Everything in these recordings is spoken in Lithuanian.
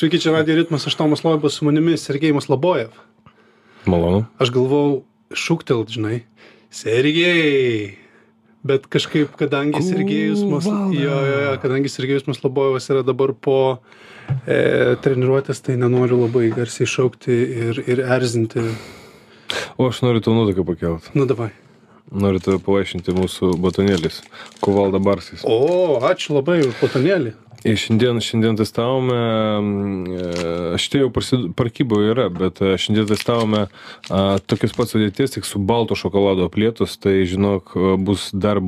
Sveiki, čia Radio Ritmas, aš Tomas Loibas, su manimi Sergejus Labojev. Malonu. Aš galvau, šūktelt, žinai, Sergejai. Bet kažkaip, kadangi Sergejus, Mas... jo, jo, jo, kadangi Sergejus Maslobojevas yra dabar po e, treniruotės, tai nenoriu labai garsiai šaukti ir, ir erzinti. O aš noriu tau nuotaiką pakelt. Nu, davai. Noriu tave pavaišinti mūsų batonėlis. Kuvalda Barsis. O, ačiū labai už potonėlį. Ir šiandien, šiandien testavome, mm, šitie jau prasid- parkyboje yra, bet e, šiandien testavome a, tokius pats sudėties, tik su balto šokolado aplietus, tai žinok, e, bus dar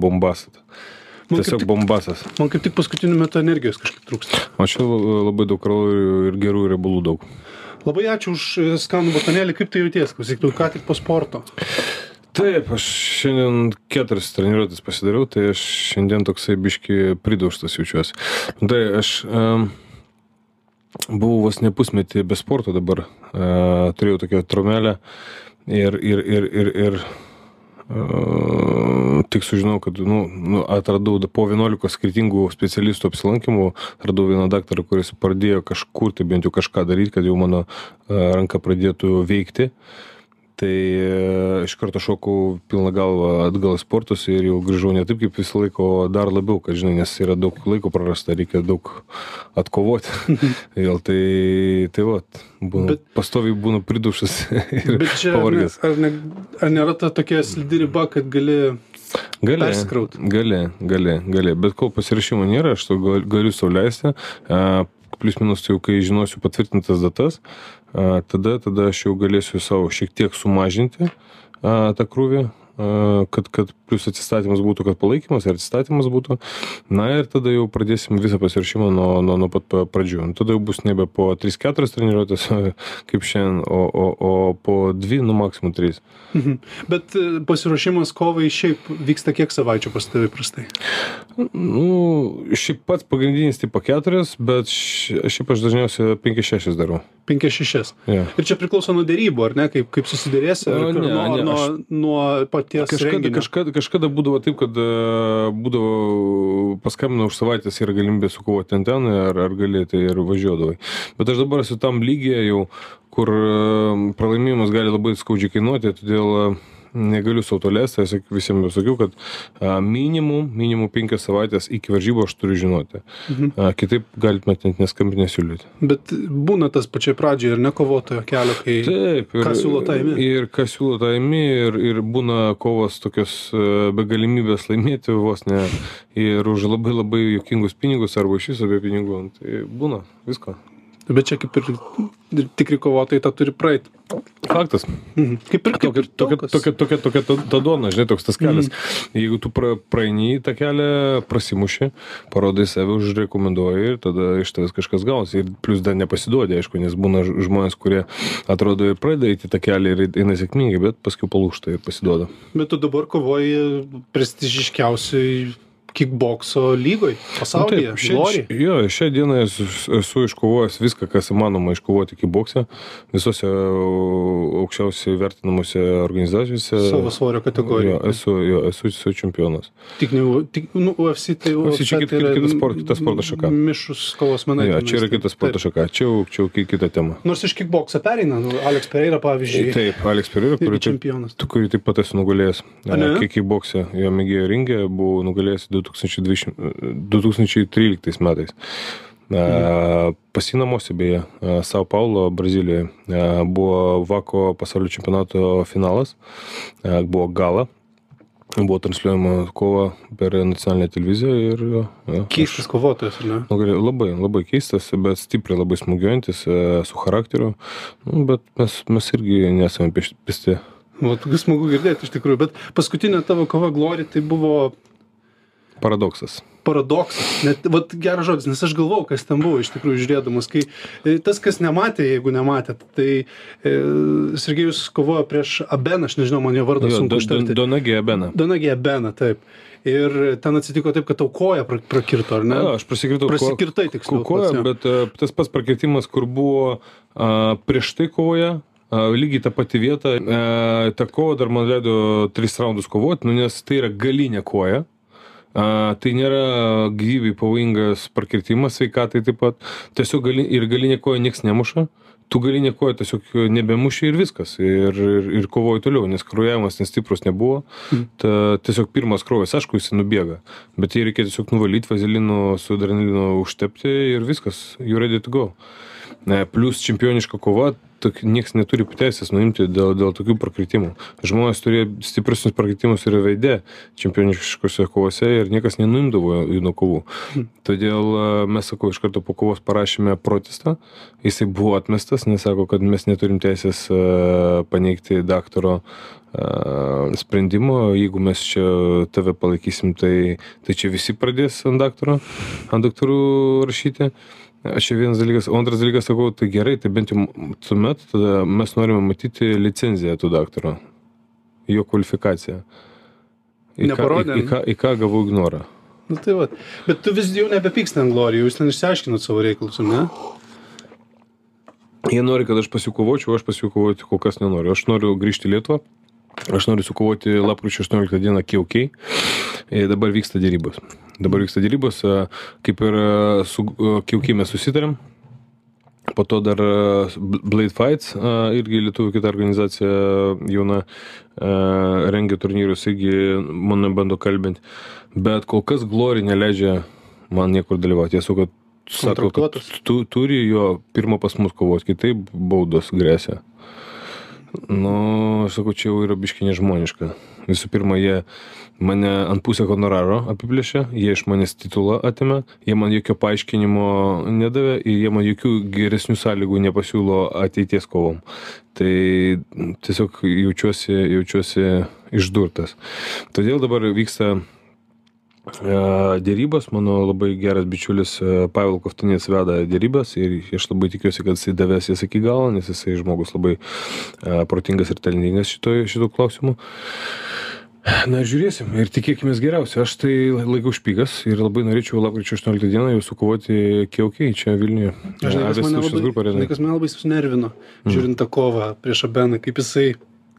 kaip Tiesiog tik- bombasas. Man kaip tik paskutiniu metu energijos kažkaip trūksta. O čia la- labai daug kalorijų ir gerų riebalų daug. Labai ačiū už e, skanų botonėlį, kaip tai jauties, klausyk, tu ką tik po sporto. Taip, aš šiandien keturias treniruotės pasidariau, tai aš šiandien toksai biški pridaužtas jaučiuosi. Tai aš um, buvau vos ne pusmetį be sporto dabar, uh, turėjau tokią tromelę ir, ir, ir, ir, ir uh, tik sužinau, kad nu, nu, atradau da- po 11 skirtingų specialistų apsilankimų, radau vieną daktarą, kuris pradėjo kažkur, tai bent jau kažką daryti, kad jau mano uh, ranka pradėtų veikti. Tai e, iš karto šokau pilną galvą atgal į sportus ir jau grįžau ne taip kaip visą laiką, o dar labiau, kad žinai, nes yra daug laiko prarasta, reikia daug atkovoti. Vėl tai, tai va, būna, Bet- pastoviai būna pridušas ir Bet čia pavargęs. ar, ne, ar nėra ta tokia slidi riba, kad gali... Gali, persikraut. gali, gali, gali, bet kol pasirašymo nėra, aš to gal- galiu sauliaisti. Plius minus, tai jau kai žinosiu patvirtintas datas, tada, tada aš jau galėsiu savo šiek tiek sumažinti tą krūvį, kad, kad plius atsistatymas būtų, kad palaikymas ir atsistatymas būtų. Na ir tada jau pradėsim visą pasirašymą nuo, nuo, nuo pat pa- pradžių. Tada jau bus nebe po 3-4 treniruotės kaip šiandien, o, o, o po 2, nu maksimum 3. Mhm. Bet e, pasiruošimas kovai šiaip vyksta kiek savaičių pas tavai prastai. Nu, šiaip pats pagrindinis tai po keturias, bet ši- šiaip aš dažniausiai 5-6 darau. 5-6. Jo. Ir čia priklauso nuo dėrybų, ar ne, kaip, kaip susidėrėsi, ar ne, nuo, ne, nuo, aš- nuo paties Kažkada, renginio. kažkada, kažkada būdavo taip, kad e, būdavo paskambina už savaitės yra galimybė sukovoti ten ten ar, ar galėti ir važiuodavai. Bet aš dabar esu tam lygiai jau, kur e, pralaimėjimas gali labai skaudžiai kainuoti, todėl negaliu savo to leisti, aš visiems jau sakiau, kad a, minimum, minimum penkias savaitės iki varžybų aš turiu žinoti. Mhm. A, kitaip galite net neskambinti nesiūlyti. Bet būna tas pačiai pradžioje ir ne kovotojo kelio, kai... Taip, ir, Ką siūlo tą imi? Ir ką siūlo tą imi, ir, ir būna kovos tokios be galimybės laimėti vos ne ir už labai labai jokingus pinigus arba iš viso be pinigų. Tai būna visko. Bet čia kaip ir tikri kovotojai tą turi praeiti. Faktas. Mhm. Kaip ir kaip Tokia, ir tokia, tokia, tokia, tokia ta, ta duona, žinai, toks tas kelias. Jeigu tu pra, praeini tą kelią, prasimuši, parodai save, užrekomenduoji ir tada iš tavęs kažkas gausi. Ir plus dar nepasiduodi, aišku, nes būna žmonės, kurie atrodo ir pradeda eiti tą kelią ir eina sėkmingai, bet paskui palūšta ir pasiduoda. Bet tu dabar kovoji prestižiškiausiai kickbokso lygoj pasaulyje. Nu, šia- Lori. ši- Jo, šią dieną esu, iškovojęs viską, kas įmanoma iškovoti iki bokse, visose au- aukščiausiai vertinamuose organizacijose. Savo svorio kategorijoje. Jo, esu, jo, esu, esu čempionas. Tik, ne, tik nu, UFC tai UFC čia kit- tai kit- kita sport- kita sporto šaka. Mišus kovos menai. Jo, čia yra taip, kitas sporto taip. šaka, čia čia ki- kita tema. Nors iš kickboksą pereina, nu, Alex Pereira pavyzdžiui. Taip, Alex Pereira, taip, čempionas. tu, kurį taip pat esu nugalėjęs. Į boksą, jo mėgėjo ringė, buvau nugalėjęs 2020, 2013 metais. Mhm. Pasinamosi beje, Sao Paulo, Brazilijoje, buvo Vako pasaulio čempionato finalas, buvo gala, buvo transliuojama kova per nacionalinę televiziją ir jo, Keistas kovotojas, ne? Nugalė, labai, labai keistas, bet stipriai labai smūgiuojantis, su charakteriu, nu, bet mes, mes irgi nesame pisti. Tokių smagu girdėti iš tikrųjų, bet paskutinė tavo kova Glori tai buvo Paradoksas. paradoksas. Net, vat geras žodis, nes aš galvau, kas ten buvo iš tikrųjų žiūrėdamas, kai e, tas, kas nematė, jeigu nematėt, tai e, Sergejus kovojo prieš Abeną, aš nežinau, man jo vardą Jo, sunku ištarti. Donagė Bena. Donagė Abeną, taip. Ir ten atsitiko taip, kad tau koja pra- prakirto, ar ne? Na, aš prasikirtau Prasikirtai tiksliau. ko- koją, pats, jo. bet e, tas pats prakirtimas, kur buvo a, prieš tai kovoje, a, lygiai tą patį vietą, a, tą kovą dar man leido tris raundus kovoti, nu, nes tai yra galinė koja. A, tai nėra gyvybei pavojingas prakirtimas sveikatai taip pat. Tiesiog gali, ir galinė koja nieks nemuša. Tu galinė koja tiesiog nebemuši ir viskas. Ir, ir, ir kovoji toliau, nes kraujavimas nestiprus nebuvo. Ta, tiesiog pirmas kraujas, aišku, jis nubėga. Bet jį reikia tiesiog nuvalyti, vazelinu su adrenalinu užtepti ir viskas. You ready to go. E, Plus čempioniška kova, tok, nieks neturi teisės nuimti dėl, dėl tokių prakritimų. Žmonės turėjo stipresnius prakritimus ir veidė čempioniškose kovose ir niekas nenuimdavo jų nuo kovų. Todėl e, mes, sakau, iš karto po kovos parašėme protestą. Jisai buvo atmestas, nes sako, kad mes neturim teisės e, paneigti daktaro e, sprendimo, jeigu mes čia tave palaikysim, tai, tai čia visi pradės ant daktaro, ant daktarų rašyti. Aš čia vienas dalykas, o antras dalykas sakau, tai gerai, tai bent jau tuomet tada mes norime matyti licenciją tų daktaro, jo kvalifikaciją. Į ką, į, Neparodė, į, ką, į ką gavau ignorą. Nu, tai va. Bet tu vis jau nebepyksti ant Glorijų, jūs ten išsiaiškinot savo reikalus, ne? Jie nori, kad aš pasikovočiau, aš pasikovoti kol kas nenoriu. Aš noriu grįžti į Lietuvą. Aš noriu sukovoti lapkričio 18 dieną KOK. Ir dabar vyksta dėrybos. Dabar vyksta dėrybos, e, kaip ir e, su KOK mes susitarėm. Po to dar e, Blade Fights, e, irgi lietuvių kita organizacija jauna, e, rengia turnyrus, irgi mane bando kalbinti. Bet kol kas Glory neleidžia man niekur dalyvauti. Jie sako, sako kad tu turi jo pirmą pas mus kovoti, kitaip baudos grėsia. Nu, aš sakau, čia jau yra biški nežmoniška. Visų pirma, jie mane ant pusę honoraro apiplėšė, jie iš manęs titulą atimė, jie man jokio paaiškinimo nedavė ir jie man jokių geresnių sąlygų nepasiūlo ateities kovom. Tai tiesiog jaučiuosi, jaučiuosi išdurtas. Todėl dabar vyksta dėrybos, mano labai geras bičiulis Pavel Koftinės veda dėrybas ir aš labai tikiuosi, kad jisai davės jas iki galo, nes jisai žmogus labai protingas ir talentingas šito klausimu. Na, žiūrėsim ir tikėkime geriausio. Aš tai laikau špygas ir labai norėčiau lapkričio 18 dieną jau sukovoti kiaukiai čia Vilniuje. Žinai, kas mane labai, grupė žinai, kas mane labai sunervino, žiūrint tą kovą prieš Abeną, kaip jisai,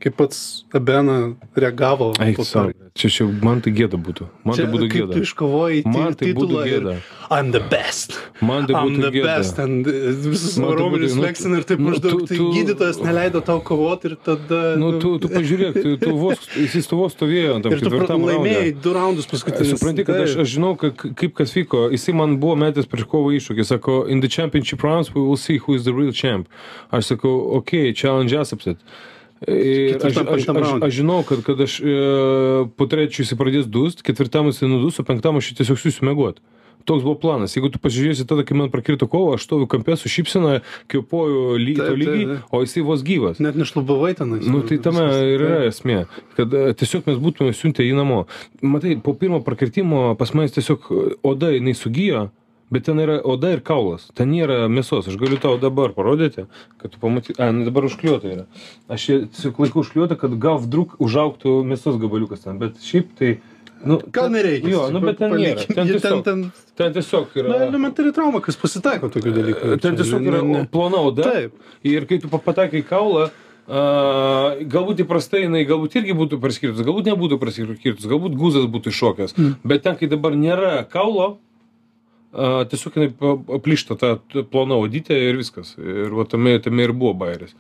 kaip pats Abena reagavo Eik sau. Čia, čia man tai gėda būtų. Man Čia, tai būtų kaip tu gėda. iškovojai Man tai būtų gėda. I'm the best. Man tai I'm būtų the gėda. best. And uh, visus tai būtų- nu, leksina ir taip nu, maždaug. tu- Tai gydytojas neleido tau kovoti ir tada... Nu, tu, tu pažiūrėk, tu, tu vos, jis tu vos stovėjo pra- ketvirtam laimėjai raunde. du raundus paskutinius. Supranti, kad aš, aš žinau, ka- kaip kas vyko. Jisai man buvo metęs prieš kovą iššūkį. Sako, in the championship rounds we will see who is the real champ. Aš sakau, ok, challenge accepted. Ir aš, aš, aš, aš žinau, kad, kad aš e, po trečio jisai pradės dust, ketvirtam jisai nudus, o penktam aš tiesiog siūsiu mėgot. Toks buvo planas. Jeigu tu pasižiūrėsi tada, kai man prakirto kovo, aš stoviu kampė su šypsena, kvepuoju ly, Taip, lygiai, taip, taip. o jisai vos gyvas. Net nešlubavai tenais. Nu, tai tame ir yra esmė, kad e, tiesiog mes būtume siuntę jį namo. Matai, po pirmo prakirtimo pas manęs tiesiog e, oda jinai sugyjo, bet ten yra oda ir kaulas, ten nėra mėsos. Aš galiu tau dabar parodyti, kad tu pamatytum. A, nu dabar užkliuota yra. Aš tiesiog laikau užkliuota, kad gal vdruk užauktų mėsos gabaliukas ten, bet šiaip tai... Nu, Gal nereikia. Jo, nu bet ten nėra. Ten tiesiog, ten, ten, ten tiesiog yra... na, elementari trauma, kas pasitaiko tokių dalykų. Ten tiesiog yra Ne, ne. plona oda. Taip. Ir kai tu pa- patakai į kaulą, a, galbūt įprastai jinai galbūt irgi būtų praskirtus, galbūt nebūtų praskirtus, galbūt guzas būtų iššokęs. Mm. Bet ten, kai dabar nėra kaulo, a, tiesiog jinai aplyšta ta t- plona odytė ir viskas. Ir va tame, tame ir buvo bairis.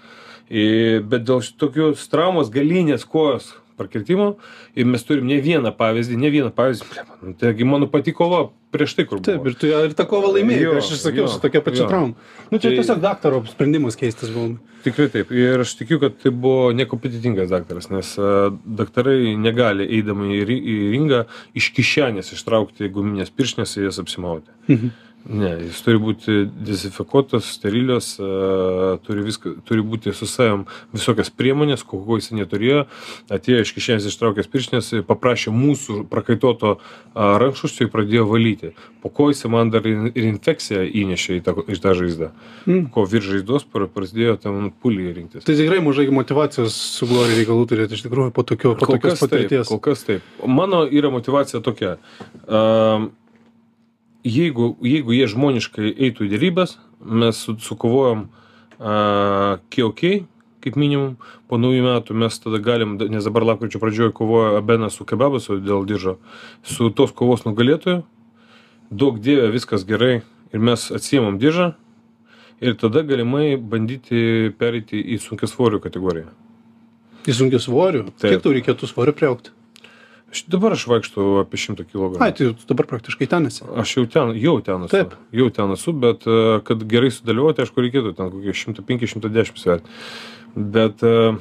Ir, bet dėl tokios traumos galinės kojos prakirtimo ir mes turim ne vieną pavyzdį, ne vieną pavyzdį. Blemba, nu, taigi mano pati kova prieš tai, kur buvo. Taip, ir tu ir tą kovą laimėjai, Jo, aš ir sakiau, jo, su tokia pačia trauma. Nu, čia Tai- tiesiog daktaro sprendimas keistas buvo. Tikrai taip. Ir aš tikiu, kad tai buvo nekompetitingas daktaras, nes a, daktarai negali, eidami į, į ringą, iš kišenės ištraukti guminės pirštinės ir jas apsimauti. Mhm. Ne, jis turi būti dezinfekuotas, sterilios, a, turi, viską, turi būti su savim visokias priemonės, ko ko jis neturėjo. Atėjo iš kišenės ištraukęs pirštinės, paprašė mūsų prakaituoto a, rankšluosčio ir pradėjo valyti. Po ko jis man dar ir infekciją įnešė į tą, į tą žaizdą. Mm. Ko virš žaizdos pra- prasidėjo tam pulį rinktis. Tai tikrai mažai motivacijos su Glorija reikalų turėti iš tikrųjų po, tokio, po tokios kas, taip, patirties. kol kas taip. Mano yra motivacija tokia. Um, jeigu, jeigu jie žmoniškai eitų į dėrybas, mes su, sukovojom uh, KOK, kaip minimum po naujų metų mes tada galim nes dabar lapkričio pradžioj kovoja abenas su kebabu dėl diržo. Su tos kovos nugalėtoju duok dieve viskas gerai ir mes atsiimam diržą ir tada galimai bandyti pereiti į sunkiasvorių kategoriją. Į sunkiasvorių? Kiek tau reikėtų svorio priaugt Aš dabar aš vaikštau apie 100 kg. Ai, tai tu dabar praktiškai ten esi. Aš jau ten, jau ten esu. Taip. Jau ten esu, bet e, kad gerai sudalyvauti, aišku, reikėtų ten kokie 105-110 sverti. Bet, e,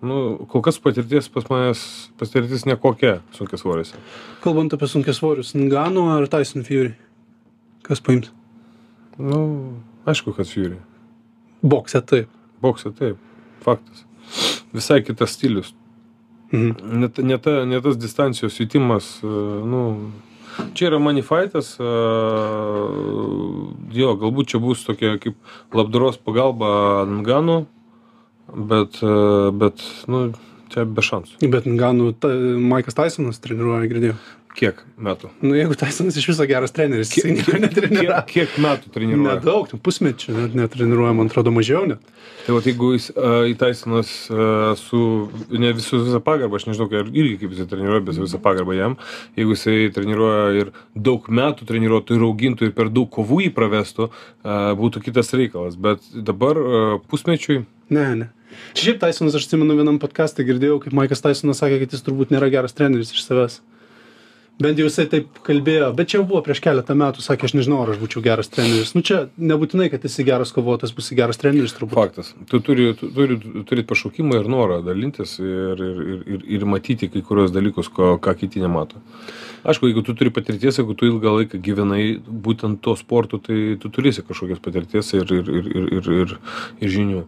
nu, kol kas patirtis pas manęs, patirtis nekokia sunkias svoriuose. Kalbant apie sunkias svorius, Nganu ar Tyson Fury? Kas paims? Nu, aišku, kad Fury. Bokse taip. Bokse taip, faktas. Visai kitas stilius Mhm. Ne, ne, ta, ne tas distancijos jutimas, nu, čia yra manifaitas, jo, galbūt čia bus tokia kaip labdaros pagalba Nganu, bet, bet, nu, čia be šansų. Bet Nganu, ta, Maikas Tysonas treniruoja, girdėjau. Kiek metų? Nu, jeigu Tysonas iš viso geras treneris, kiek, netreniruoja. Kiek, kiek metų treniruoja? Nedaug, pusmečių net netreniruoja, man atrodo, mažiau net. Tai va, jeigu jis uh, įtaisinas uh, su, ne visu visą pagarbą, aš nežinau, ar irgi kaip jisai treniruoja, bet visą pagarbą jam, jeigu jisai treniruoja ir daug metų treniruotų ir augintų ir per daug kovų jį pravestų, uh, būtų kitas reikalas. Bet dabar uh, pusmečiui. Ne, ne. Šiaip Tysonas, aš atsimenu vienam podcast'e girdėjau, kaip Maikas Tysonas sakė, kad jis turbūt nėra geras treneris iš savęs bent jau jisai taip kalbėjo. Bet čia jau buvo prieš keletą metų sakė aš nežinau ar aš būčiau geras treneris. Nu čia nebūtinai kad esi geras kovotojas būsi geras treneris turbūt. Faktas. Tu turi tu turi turėt pašaukimą ir norą dalintis ir ir ir ir ir matyti kai kuriuos dalykus ko ką kiti nemato. Aišku jeigu tu turi patirties jeigu tu ilgą laiką gyvenai būtent tuo sportu tai tu turėsi kažkokios patirties ir ir ir ir ir ir ir žinių.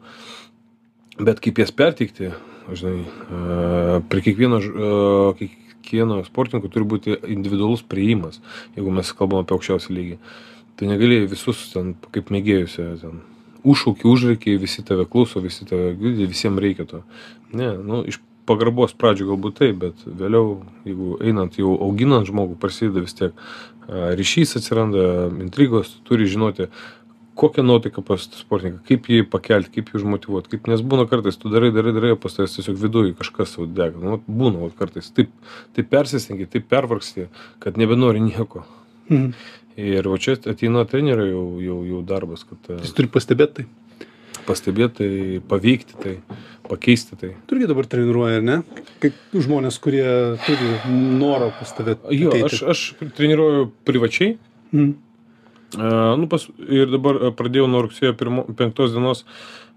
Bet kaip jas perteikti žinai prie kiekvieno kiek kiekvieno sportininko turi būti individualus priėjimas, jeigu mes kalbam apie aukščiausią lygį. Tai negali visus ten, kaip mėgėjusi, ten užšauki, užreikiai, visi tave klauso, visi tave girdi, visiems reikia to. Ne, nu, iš pagarbos pradžių galbūt taip, bet vėliau, jeigu einant jau auginant žmogų, prasideda vis tiek ryšys atsiranda, intrigos, turi žinoti, kokia nuotaika pas sportininką, kaip jį pakelti, kaip jį užmotivuoti, kaip, nes būna kartais, tu darai, darai, darai, pas tavęs tiesiog viduje kažkas jau dega, nu, būna vat, kartais, taip, taip persistengi, taip pervargsti, kad nebenori nieko. Mhm. Ir va čia ateina trenerio jau, jau, jau darbas, kad... E, Jis turi pastebėti tai. Pastebėti tai, paveikti tai, pakeisti tai. Tu irgi dabar treniruoji, ar ne? Kaip žmonės, kurie turi norą pas tave. Jo, aš, aš treniruoju privačiai. Mhm nu, pas, ir dabar pradėjau nuo rugsėjo 5 dienos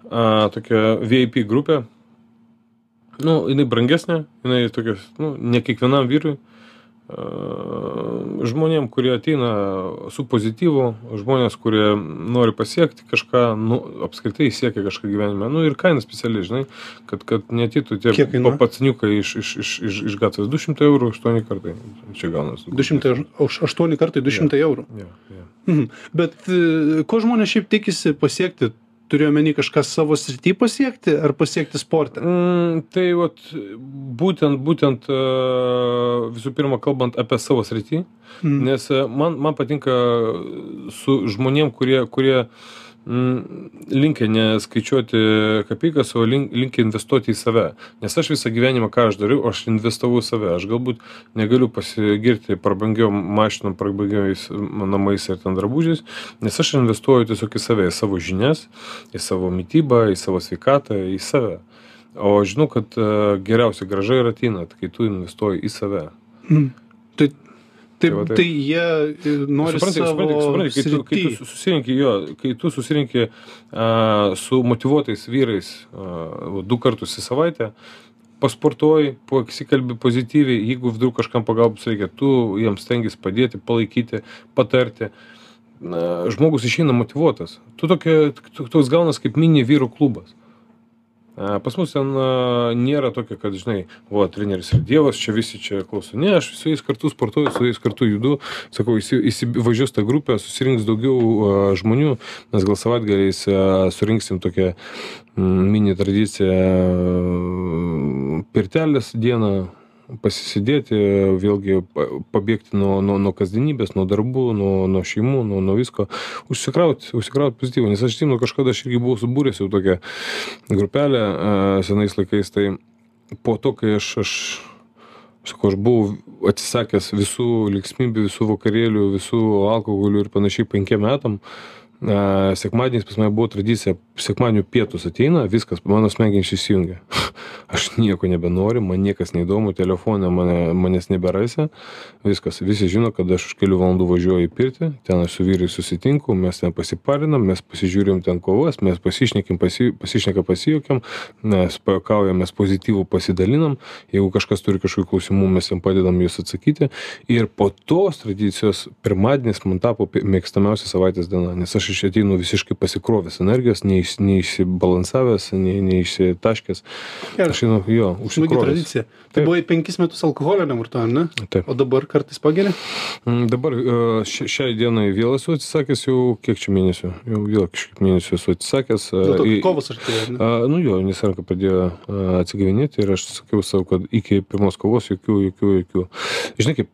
a, tokią VIP grupę. Nu, jinai brangesnė, jinai tokia, nu, ne kiekvienam vyrui žmonėm, kurie ateina su pozityvu, žmonės, kurie nori pasiekti kažką, nu, apskritai siekia kažką gyvenime, nu ir kaina speciali, žinai, kad, kad netytų tie papacniukai iš, iš, iš, iš, iš gatvės 200 eurų 8 kartai. Čia gaunasi. 200, už 8 kartai 200 ja. eurų. Ja, ja. Mhm. Bet ko žmonės šiaip tikisi pasiekti turiu omeny kažką savo srity pasiekti ar pasiekti sporte? Mm, tai vat, būtent, būtent e, visų pirma, kalbant apie savo srity, mm. nes e, man, man patinka su žmonėm, kurie, kurie uh, linkę ne skaičiuoti kapeikas, o linkę investuoti į save. Nes aš visą gyvenimą, ką aš dariau, aš investavau į save. Aš galbūt negaliu pasigirti prabangiom mašinom, prabangiais namais ir ten drabužiais, nes aš investuoju tiesiog į save, į savo žinias, į savo mytybą, į savo sveikatą, į save. O žinau, kad e, geriausia graža yra ateina, kai tu investuoji į save. Mm. Tai Tai, tai, tai jie e, nori supranti, savo supranti, supranti, kai, tu, kai tu susirinki, jo, kai tu susirinki uh, su motivuotais vyrais uh, du kartus į savaitę, pasportuoji, pasikalbi pozityviai, jeigu vdruk kažkam pagalbos reikia, tu jiems stengiasi padėti, palaikyti, patarti. Na, žmogus išeina motivuotas. Tu tokia, toks gaunas kaip mini vyrų klubas. Pas mus ten nėra tokio, kad, žinai, o, treneris ir dievas, čia visi čia klauso. Ne, aš su jais kartu sportuoju, su jais kartu judu, sakau, įsivažiuos tą grupę, susirinks daugiau žmonių, mes gal savaitgaliais surinksim tokią mini tradiciją pirtelės dieną, pasisidėti, vėlgi pa- pabėgti nuo, nuo, nuo kasdienybės, nuo darbų, nuo, nuo šeimų, nuo, nuo visko, užsikrauti, užsikrauti pozityvų. Nes aš žinau, kažkada aš irgi buvau subūręs jau tokią grupelę a, senais laikais, tai po to, kai aš, aš sakau, aš buvau atsisakęs visų linksmybių, visų vakarėlių, visų alkoholių ir panašiai penkiem metam. A, sekmadieniais pas mane buvo tradicija, sekmadienio pietus ateina, viskas, mano smegenys įsijungia. Aš nieko nebenoriu, man niekas neįdomu, telefonė mane, manęs neberasi, viskas, visi žino, kad aš už kelių valandų važiuoju į pirtį, ten aš su vyrai susitinku, mes ten pasiparinam, mes pasižiūrim ten kovas, mes pasišnekim, pasi, pasišneka pasijuokiam, mes pajokaujam, mes pozityvų pasidalinam, jeigu kažkas turi kažkokių klausimų, mes jam padedam juos atsakyti. Ir po tos tradicijos pirmadienis man tapo mėgstamiausia savaitės diena, nes aš iš ateinu visiškai pasikrovęs energijos, neiš, neišsibalansavęs, nei, neišsitaškęs. Aš einu, jo, užsikrovęs. tradicija. Tai buvai penkis metus alkoholio nevartojam, ne? Taip. O dabar kartais pageri? Mm, Dabar e, ši- šiai dienai vėl esu atsisakęs jau kiek čia mėnesių, jau vėl kažkiek mėnesių esu atsisakęs. e, Dėl to, kovas artėja, ne? Nu jo, nes ranka pradėjo a, atsigavinėti ir aš sakiau savo, kad iki pirmos kovos jokių, jokių, jokių. Žinai kaip,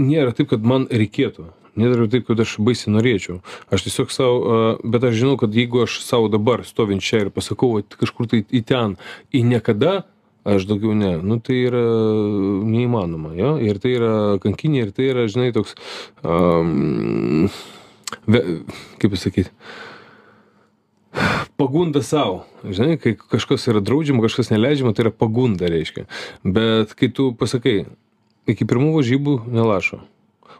nėra taip, kad man reikėtų. Nėra taip, kad aš baisiai norėčiau. Aš tiesiog savo, bet aš žinau, kad jeigu aš savo dabar stovint čia ir pasakau vat kažkur tai į ten, į niekada, aš daugiau ne. Nu tai yra neįmanoma, jo. Ir tai yra kankinė, ir tai yra, žinai, toks, um, ve, kaip pasakyti, pagunda savo. Žinai, kai kažkas yra draudžiama, kažkas neleidžiama, tai yra pagunda, reiškia. Bet kai tu pasakai, iki pirmų varžybų nelašo.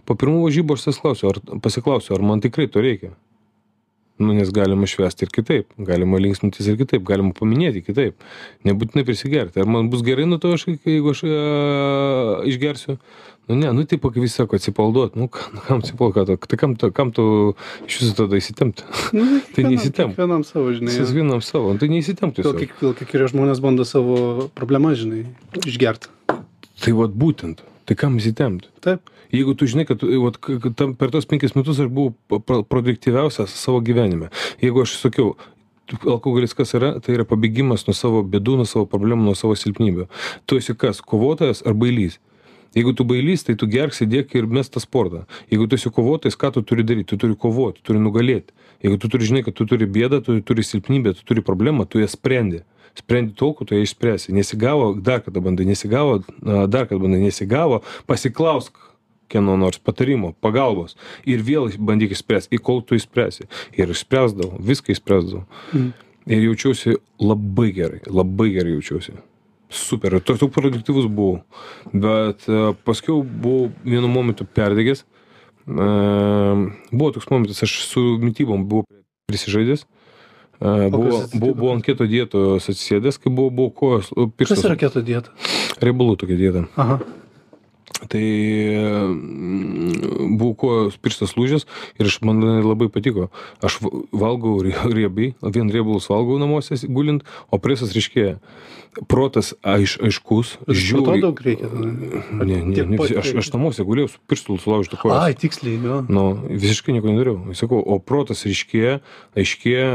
Po pirmų varžybų aš pasiklausiu, ar, pasiklausiu, ar man tikrai to reikia. Nu, nes galima švęsti ir kitaip, galima linksmintis ir kitaip, galima paminėti kitaip. Nebūtinai prisigerti. Ar man bus gerai nuo to, aš, jeigu aš e, išgersiu? Nu ne, nu taip, kai visi sako atsipalduot, nu ka- nu, kam atsipalduot, tai kam tu, kam tu iš viso tada įsitempti? Nu, tai neįsitemp. Kiekvienam savo, žinai. Kiekvienam savo, nu, tai neįsitempti. Gal kiek, kiek kurie žmonės bando savo problemą, žinai, išgerti. Tai vad būtent, tai kam įsitempti? Taip. Jeigu tu žinai, kad vat, tam, per tos penkis metus aš buvau produktyviausias savo gyvenime. Jeigu aš sakiau, alkoholis kas yra, tai yra pabėgimas nuo savo bėdų, nuo savo problemų, nuo savo silpnybių. Tu esi kas, kovotojas ar bailys? Jeigu tu bailys, tai tu gerk sėdėk ir mes tą sportą. Jeigu tu esi kovotojas, ką tu turi daryti? Tu turi kovoti, tu turi nugalėti. Jeigu tu turi žinai, kad tu turi bėdą, tu turi silpnybę, tu turi problemą, tu ją sprendi. Sprendi tol, kol tu ją išspręsi. Nesigavo, dar kartą bandai, nesigavo, dar kartą bandai, nesigavo, pasiklausk kieno nors patarimo, pagalbos ir vėl bandyk išspręsti, į kol tu išspręsi. Ir išspręsdavau, viską išspręsdavau. Mm. Ir jaučiausi labai gerai, labai gerai jaučiausi. Super, ir toks produktyvus buvau. Bet e, paskui buvau vienu momentu perdegęs. E, buvo toks momentas, aš su mytybom buvau prisižaidęs. E, buvo, buvo, buvo ant kieto dietos atsisėdęs, kai buvo, buvo kojos, Kas pirštas. yra keto dieta? Riebalų tokia dieta. Aha. Tai mm, buvo kojos pirštas lūžęs ir aš man labai patiko. Aš valgau rie- riebiai, vien riebalus valgau namuose gulint, o presas ryškėja. Protas aiš, aiškus, Bet to žiūri. daug reikia. tada. Ne, ne, ne, pat aš, aš namuose gulėjau su pirštu sulaužytu koją. Ai, tiksliai, jo. Nu, visiškai nieko nedariau. Sakau, o protas ryškėja, aiškėja,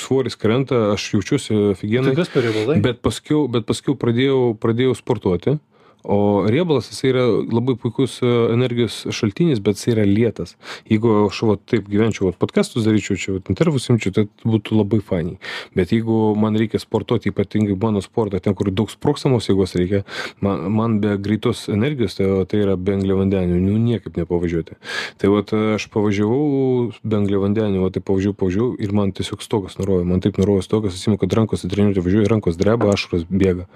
svoris krenta, aš jaučiuosi Tai aфиgenai. kas per riebalai? Bet paskiau, bet paskiau pradėjau, pradėjau sportuoti. O riebalas jis yra labai puikus e, energijos šaltinis, bet jis yra lėtas. Jeigu aš va, taip gyvenčiau, va, podcastus daryčiau, čia va, intervus imčiau, tai būtų labai fainiai. Bet jeigu man reikia sportuoti, ypatingai mano sportą, ten, kur daug sprokstamos jėgos reikia, man, man be greitos energijos, tai, tai yra be angliavandenių, nu niekaip nepavažiuoti. Tai va, aš pavažiavau be angliavandenių, va, tai pavažiavau, pavažiavau ir man tiesiog stogas nurojo, man taip nurojo stogas, atsimenu, kad rankos treniruotė važiuoju, rankos dreba, ašaros bėga.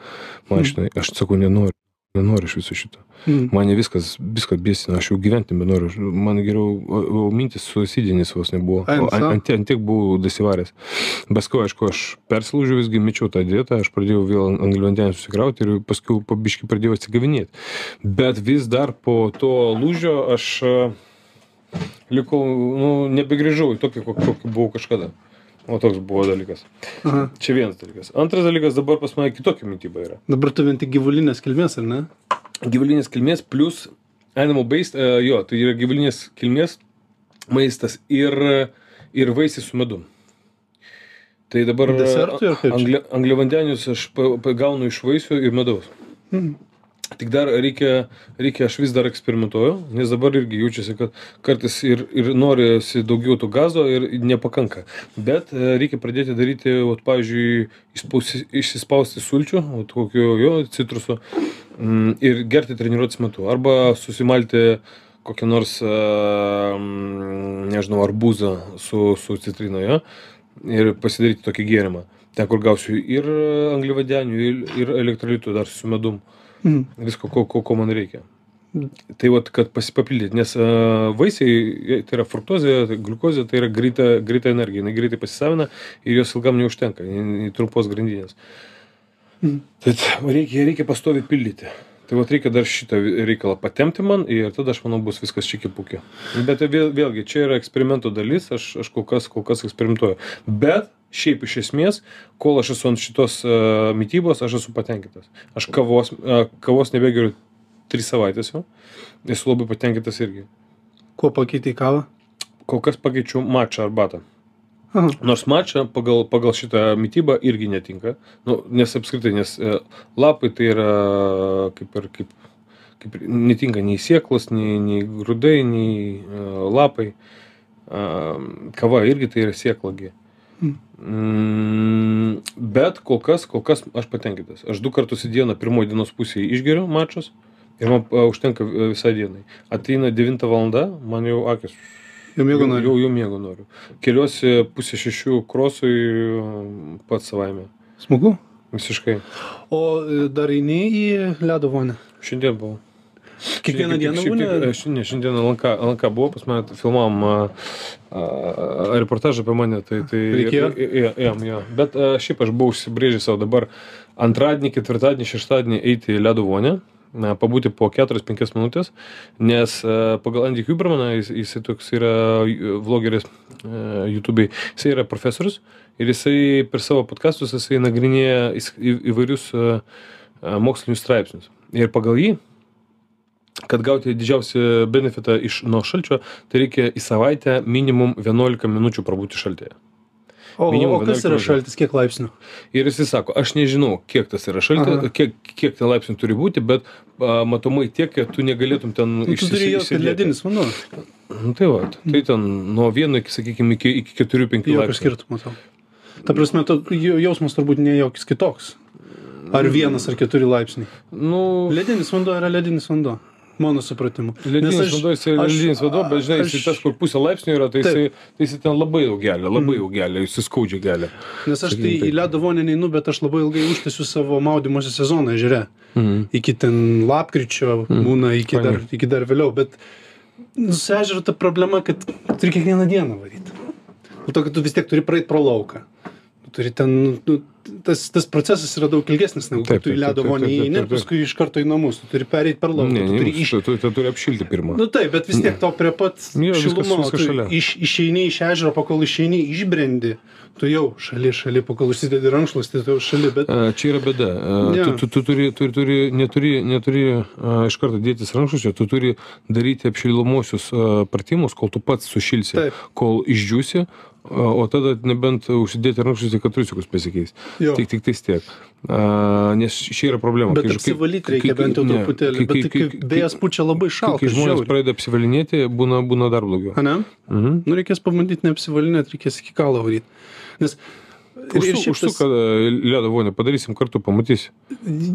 Mašinai, aš sakau, nenoriu. Nenoriu iš viso šito. Mm. Mane viskas, viskas bėsina, aš jau gyventi nebenoriu. Aš- Man geriau, o, o mintis suicidinės vos nebuvo. Ant, ant, ant tiek buvau dasivaręs. Paskui, aišku, aš persilaužiau visgi, mečiau tą dietą, aš pradėjau vėl angliavandenių susikrauti ir paskui pabiškai pradėjau atsigavinėti. Bet vis dar po to lūžio aš a, likau, nu, nebegrįžau į tokį, kokį, buvau kažkada. O toks buvo dalykas. Aha. Čia vienas dalykas. Antras dalykas, dabar pas mane kitokia mytyba yra. Dabar tu vien tik gyvulinės kilmės, ar ne? gyvulinės kilmės plus animal based, uh, jo, tai yra gyvulinės kilmės maistas ir, ir vaisiai su medum. Tai dabar angliavandenius aš pa- pagaunu iš vaisių ir medaus. Mm. Tik dar reikia, reikia, aš vis dar eksperimentuoju, nes dabar irgi jaučiasi, kad kartais ir, ir norisi daugiau to gazo ir nepakanka. Bet e, reikia pradėti daryti, vat, pavyzdžiui, išspausti- išsispausti sulčių, vat, kokio jo citruso mm, ir gerti treniruotės metu. Arba susimalti kokią nors, e, mm, nežinau, arbūzą su, su citrinoje ir pasidaryti tokį gėrimą. Ten, kur gausiu ir angliavadenių, ir, ir elektrolitų dar su medum. Mhm. Visko, ko, ko, ko man reikia. Tai vat, kad pasipapildyti, nes uh, vaisiai, jie- tai yra fruktozė, tai gliukozė, tai yra greita, greita energija, jinai greitai pasisavina ir jos ilgam neužtenka, trumpos grandinės. Mhm. Tad reikia, reikia pastovi pildyti. Tai vat reikia dar šitą reikalą patemti man ir tada aš manau bus viskas čiki puki. Bet vėl, vėlgi, čia yra eksperimento dalis, aš, aš kol, kas, kol kas eksperimentuoju. Bet šiaip iš esmės, kol aš esu ant šitos uh, mytybos, aš esu patenkintas. Aš kavos, uh, kavos nebegeriu tris savaitės jau. Esu labai patenkintas irgi. Kuo pakeitė kavą? Kol kas pakeičiau mačą arbatą. Aha. Nors mačą pagal, pagal šitą mytybą irgi netinka. Nu, nes apskritai, nes e, lapai tai yra kaip ir kaip, kaip netinka nei sieklas, nei, nei grūdai, nei e, lapai. A, kava irgi tai yra sieklagi. Mm. Mm, bet kol kas, kol kas aš patenkintas. Aš du kartus į dieną pirmoji dienos pusėje išgeriu mačos ir man a, užtenka visai dienai. Ateina 9 val. man jau akis Jau mėgo noriu. jau, jau miego noriu. Keliuosi pusė šešių krosui pats savaime. Smagu. Visiškai. O e, dar eini į ledo vonę? Šiandien buvau. Kiekvieną dieną būna? e, Šiandien, LNK, LNK buvo, pas mane filmavom a, a, reportažą apie mane. Tai, tai, Reikėjo? Jo, jo. Bet a, šiaip aš buvau užsibrėžęs savo dabar antradienį, ketvirtadienį, šeštadienį eiti į ledo vonę. Na, pabūti po 4-5 minutės, nes uh, pagal Andy Hubermaną, jis, jisai toks yra uh, vlogeris uh, YouTube'ai, jisai yra profesorius ir jisai per savo podcastus jisai nagrinėja įvairius mokslinius straipsnius. Ir pagal jį kad gauti didžiausią benefitą iš nuo šalčio, tai reikia į savaitę minimum 11 minučių prabūti šaltyje. O, minimum o kas 11 yra šaltis, kiek laipsnių? Ir jisai sako, aš nežinau, kiek tas yra šaltis, kiek, kiek ten laipsnių turi būti, bet a, matomai tiek, kad tu negalėtum ten Nu, tu turi išsilieti. ledinis vanduo. Nu, tai va, tai ten nuo 1 iki, sakykime, iki, iki 4-5 Jokio laipsnių. skirtumo tau. Ta prasme, to jau- jausmas turbūt ne jokis kitoks. Ar vienas ar keturi laipsniai. Nu, Ledinis vanduo yra ledinis vanduo. Mano supratimu. Ledinis aš- vanduo, jisai ledinis vanduo, bet žinai, jisai tas, kur pusė laipsnių yra, tai jisai, tai jisai ten labai jau gelia, labai jau gelia, jisai skaudžiai gelia. Nes aš tai į ledo vonę neinu, bet aš labai ilgai užtęsiu savo maudymosi sezoną ežere. Mhm. Iki ten lapkričio būna, iki dar, iki dar vėliau. Bet nu, su ežeru ta problema, kad turi kiekvieną dieną varyti. Dėl to, kad tu vis tiek turi praeiti pro lauką. Tu turi ten, nu, tas, tas procesas yra daug ilgesnis, negu kad tu į ledo taip, įeini ir paskui iš karto į namus. Tu turi pereiti per lauką. Tu turi tu, iš... tu, tu turi apšilti pirmą. Nu taip, bet vis tiek tau prie pat Jo, viskas- šilumo, viskas tu šalia. iš, išeini iš ežero, pakol išeini, išbrendi, tu jau šali, šali, pakol užsidedi rankšluostį, tu jau šali, bet A, Čia yra bėda. Tu, tu, tu turi, turi, turi, neturi, neturi a, iš karto dėtis rankšluosčio, tu turi daryti apšildomosius a, pratimus, kol tu pats sušilsi, kol išdžiūsi, a, o tada nebent užsidėti rankšluostį, kad trusikus pasikeis. Jo. Tik, tik tais tiek. A, nes čia yra problema. Bet Kai- apsivalyti reikia kai- bent jau ne, truputėlį. kai- Bet tai kai- kai kai- vėjas pučia labai Kai, šalta. kai žmonės pradeda apsivalinėti, būna, būna dar blogiau. Ne? Mhm. Nu, reikės pabandyti neapsivalinėti, reikės iki galo varyti. Nes Užsuk, šiaip, užsuk, kad ledo vonę padarysim kartu, pamatysi.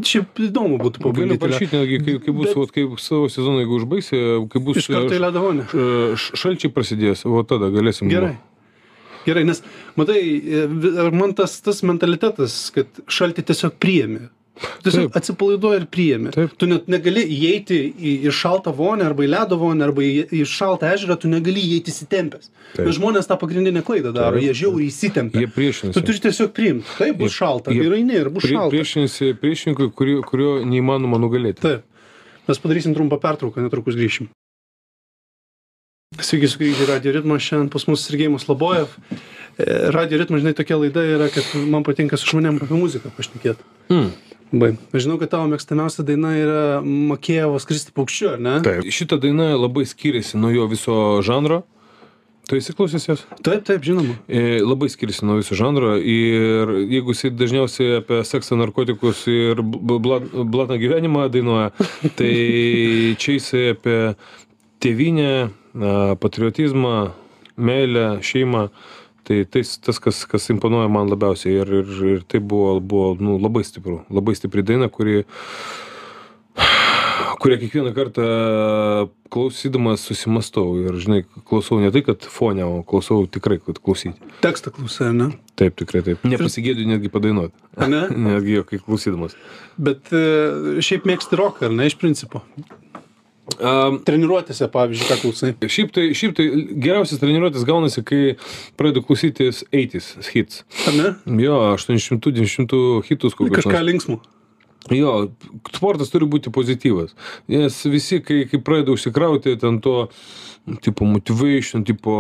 šiaip įdomu būtų Galiu pabandyti. parašyti, netgi, kai, kai bus, Bet- vat, kai savo sezoną, jeigu užbaigsi, kai bus Iš karto į ledo vonę. šalčiai prasidės, o tada galėsim. Gerai. Gerai, nes matai, e, ar man tas, tas mentalitetas, kad šaltį tiesiog priemi. Tiesiog atsipalaiduoji ir priemi. Taip. Tu net negali įeiti į, į šaltą vonę arba į ledo vonę arba į, į šaltą ežerą, tu negali įeiti įsitempęs. Nes žmonės tą pagrindinę klaidą daro, jie žiauriai įsitempia. Tu turi tiesiog priimti. Taip, bus šalta. Ir eini, ir bus šalta. priešinasi priešininkui, kurio, kurio neįmanoma nugalėti. Taip. Mes padarysim trumpą pertrauką, netrukus grįšim. Sveiki, sugrįžę į Radio Ritmą, šiandien pas mus Sergejus Labojev. E, Radio Ritmą, žinai, tokia laida yra, kad man patinka su žmonėm apie muziką pašnekėti. Mm. Bai. Aš žinau, kad tavo mėgstamiausia daina yra Makėjevo skristi paukščiu, ar ne? Taip. Šita daina labai skiriasi nuo jo viso žanro. Tu esi klausęs jos? Taip, taip, žinoma. E, labai skiriasi nuo viso žanro ir jeigu jisai dažniausiai apie seksą, narkotikus ir bl- blat- blatną gyvenimą dainuoja, tai čia jisai apie tėvynę, patriotizmą, meilę, šeimą. Tai tais, tas, kas, kas imponuoja man labiausiai ir, ir, ir tai buvo, buvo nu, labai stipru, labai stipri daina, kuri, kurią kiekvieną kartą klausydamas susimastau ir, žinai, klausau ne tai, kad fonę, o klausau tikrai, kad klausyti. Tekstą klausai, ne? Taip, tikrai taip. Nepasigėdžiu netgi padainuoti. Ne? Netgi jo, kai klausydamas. Bet e, šiaip mėgsti roką, ar ne, iš principo? Um, Treniruotėse, pavyzdžiui, ką klausai. šiaip, tai, šiaip tai geriausias treniruotės gaunasi, kai pradedu klausytis 80s hits. Ar ne? Jo, 800-900 hitus kokius. Kažką linksmo. Jo, sportas turi būti pozityvas. Nes visi, kai, kai pradeda užsikrauti ten to, tipo, motivation, tipo,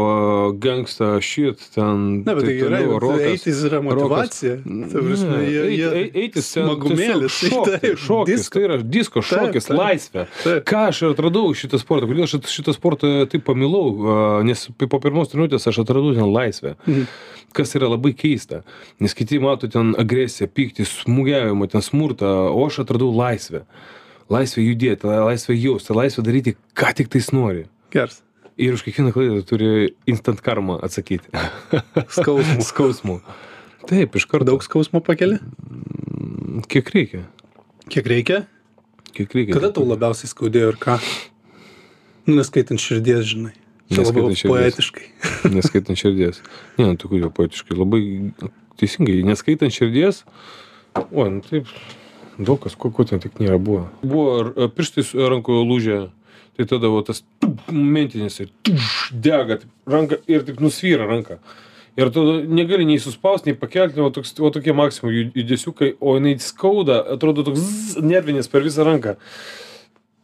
gangsta, shit, ten. Na, bet tai taip gerai, toliau, rokas. eitis yra motivacija. Prasme, jie, jie Eitis ten smagumėlis. tiesiog Šokis, Taip, šokis, disko. tai yra disko šokis, taip. laisvė. Taip. Ką aš atradau šitą sportą, kodėl aš šitą sportą taip pamilau, nes po pirmos treniruotės aš atradau ten laisvę. Mhm. Kas yra labai keista, nes kiti mato ten agresiją, pyktį, smūgiavimą, ten smurtą, o aš atradau laisvę. Laisvę judėti, laisvę jausti, laisvę daryti, ką tik tais nori. Geras. Ir už kiekvieną klaidą turi instant karmą atsakyti. Skausmų. Skausmų. Taip, iš karto. Daug skausmo pakeli? Kiek reikia? Kiek reikia? Kiek reikia? Kada tau labiausiai skaudėjo ir ką? Nu, neskaitant širdies, žinai. Neskaitant širdies. poetiškai. Neskaitant širdies. Ne, nu, tokių jau poetiškai. Labai teisingai. Neskaitant širdies. O, nu taip. Daug kas, ko, ko ten tik nėra buvo. Buvo pirštai su- rankoje lūžę. Tai tada va, tas mentinis ir dega taip, ranka ir tik nusvyra ranka. Ir tu negali nei suspausti, nei pakelti, o, toks, o tokie maksimum ju- judesiukai, o jinai skauda, atrodo toks zzz, nervinis per visą ranką.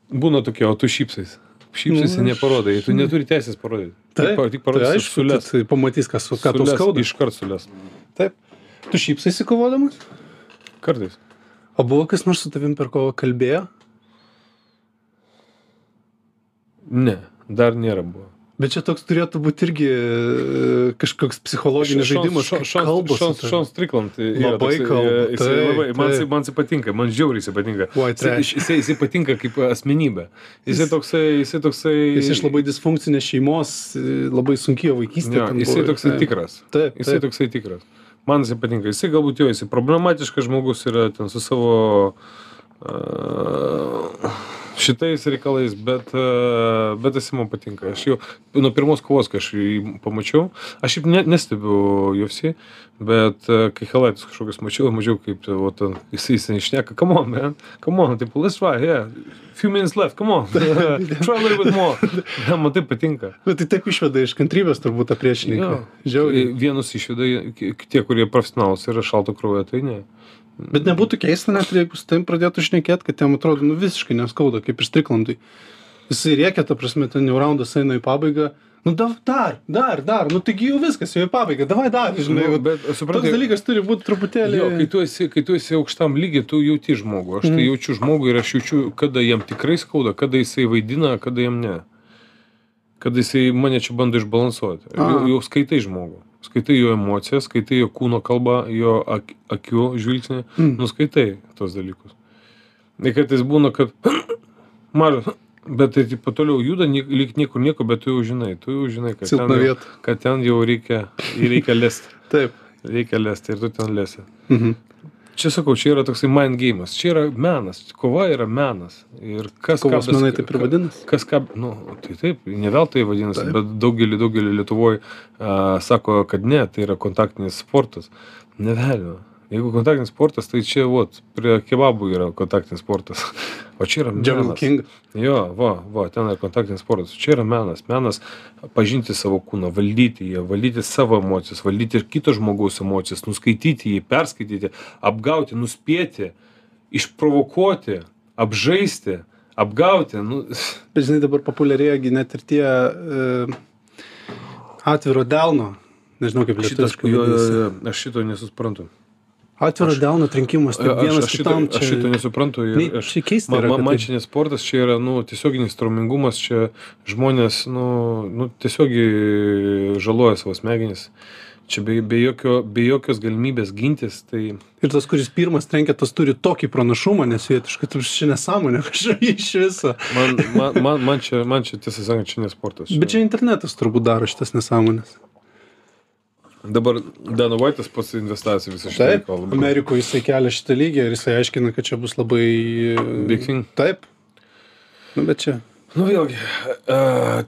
Būna tokie, o tu šypsais. Šypsais Nu, neparodai, tu neturi teisės parodyti. Taip, tik, pa- tik tai parodai aišku, sulės. tai pamatys, kas, ką Sulės, skauda. Iškart sulės. Taip. Tu šypsaisi kovodamas? Kartais. O buvo kas nors su tavim per kovą kalbėjo? Ne, dar nėra buvo. Bet čia toks turėtų būti irgi e, kažkoks psichologinis žaidimas. Šons Triklant. Labai taip, labai, man, jisai- taip. man jisai patinka, man žiauriai jisai patinka. Jisai patinka kaip asmenybė. Jis- toksai, jisai toksai. Jis iš labai disfunkcinės šeimos, e, labai sunkiai vaikystė. Jo, ten jisai buvo. toksai tikras. Taip, taip. toksai tikras. Man jisai patinka. Jisai galbūt jo, jisai problematiškas žmogus yra ten su savo uh, šitais reikalais, bet, uh, bet jisai man patinka. Aš jau nuo pirmos kovos, kai aš jį pamačiau, aš šiaip ne, nestebiu UFC, bet uh, kai Helaitis kažkokius mačiau, mačiau kaip o, ten, jisai, jisai išneka, come on, man, come on, tipo, let's try, yeah, few minutes left, come on, try a little bit more. man tai patinka. Bet tai taip išveda iš kantrybės turbūt tą priešininką. Jo. Žiauriai. Vienus išveda, tie, kurie profesionalus yra šalto kraujo, tai ne. Bet nebūtų keista net, jeigu su tavim pradėtų šnekėti, kad jam atrodo, nu visiškai neskauda, kaip ir striklandui. Jisai rėkia, ta prasme, ten jau raundas eina į pabaigą. Nu da, dar, dar, dar, nu taigi jau viskas, jau į pabaigą, davai dar, žinai. Nu, bet Toks suprantate, dalykas turi būti truputėlį. jo, kai tu, esi, kai tu esi aukštam lygiai, tu jauti žmogų. Aš tai Mhm. jaučiu žmogų ir aš jaučiu, kada jam tikrai skauda, kada jisai vaidina, kada jam ne. Kada jisai mane čia bando išbalansuoti. Jau, jau skaitai žmogų. Skaitai jo emocijas, skaitai jo kūno kalbą, jo ak, akių žvilgsnį. Mm. Nuskaitai tos dalykus. Ir kartais būna, kad mažas, bet tai tipo, toliau juda, lyg niekur nieko, bet tu jau žinai, tu jau žinai, kad, Silpna ten jau, vieta. kad ten jau reikia, reikia lesti. Taip. Reikia lesti ir tu ten lesi. Mhm. Čia sakau, čia yra toksai mind game'as, čia yra menas, kova yra menas. Ir kas Kovos ką menai taip ir vadinasi. Kas ką, nu, tai taip, ne veltui vadinasi, Taip. bet daugelį, daugelį Lietuvoje uh, sako, kad ne, tai yra kontaktinis sportas. Ne velnio. Jeigu kontaktinis sportas, tai čia, vot, prie kebabų yra kontaktinis sportas. O čia yra Jungle menas. King. Jo, va, va, ten yra kontaktinis sportas. Čia yra menas. Menas pažinti savo kūną, valdyti jį, valdyti savo emocijas, valdyti ir kito žmogaus emocijas, nuskaityti jį, perskaityti, apgauti, nuspėti, išprovokuoti, apžaisti, apgauti. Nu, Bet žinai, dabar populiarėja net ir tie e, atviro delno. Nežinau kaip lietuviškai. aš šito nesusprantu. Atviro delno trinkimas, tai vienas aš, šito, kitam aš šito nesuprantu. Ir Nei, aš, čia keista man, yra, man, man čia ne sportas, čia yra nu, tiesioginis traumingumas, čia žmonės nu, nu, tiesiogiai žaloja savo smegenis. Čia be, be, jokio, be jokios galimybės gintis, tai Ir tas, kuris pirmas trenkia, tas turi tokį pranašumą nesvietiškai, tu čia nesąmonė kažkaip iš viso. man, man, man, man, čia, man čia tiesą sakant, čia ne sportas. Bet čia internetas turbūt daro šitas nesąmonės. Dabar Dana Vaitas pats investavęs visą šitą Taip, reikalą. Amerikoje jisai kelia šitą lygį ir jisai aiškina, kad čia bus labai... Big thing. Taip. Nu, bet čia. Nu vėlgi, e,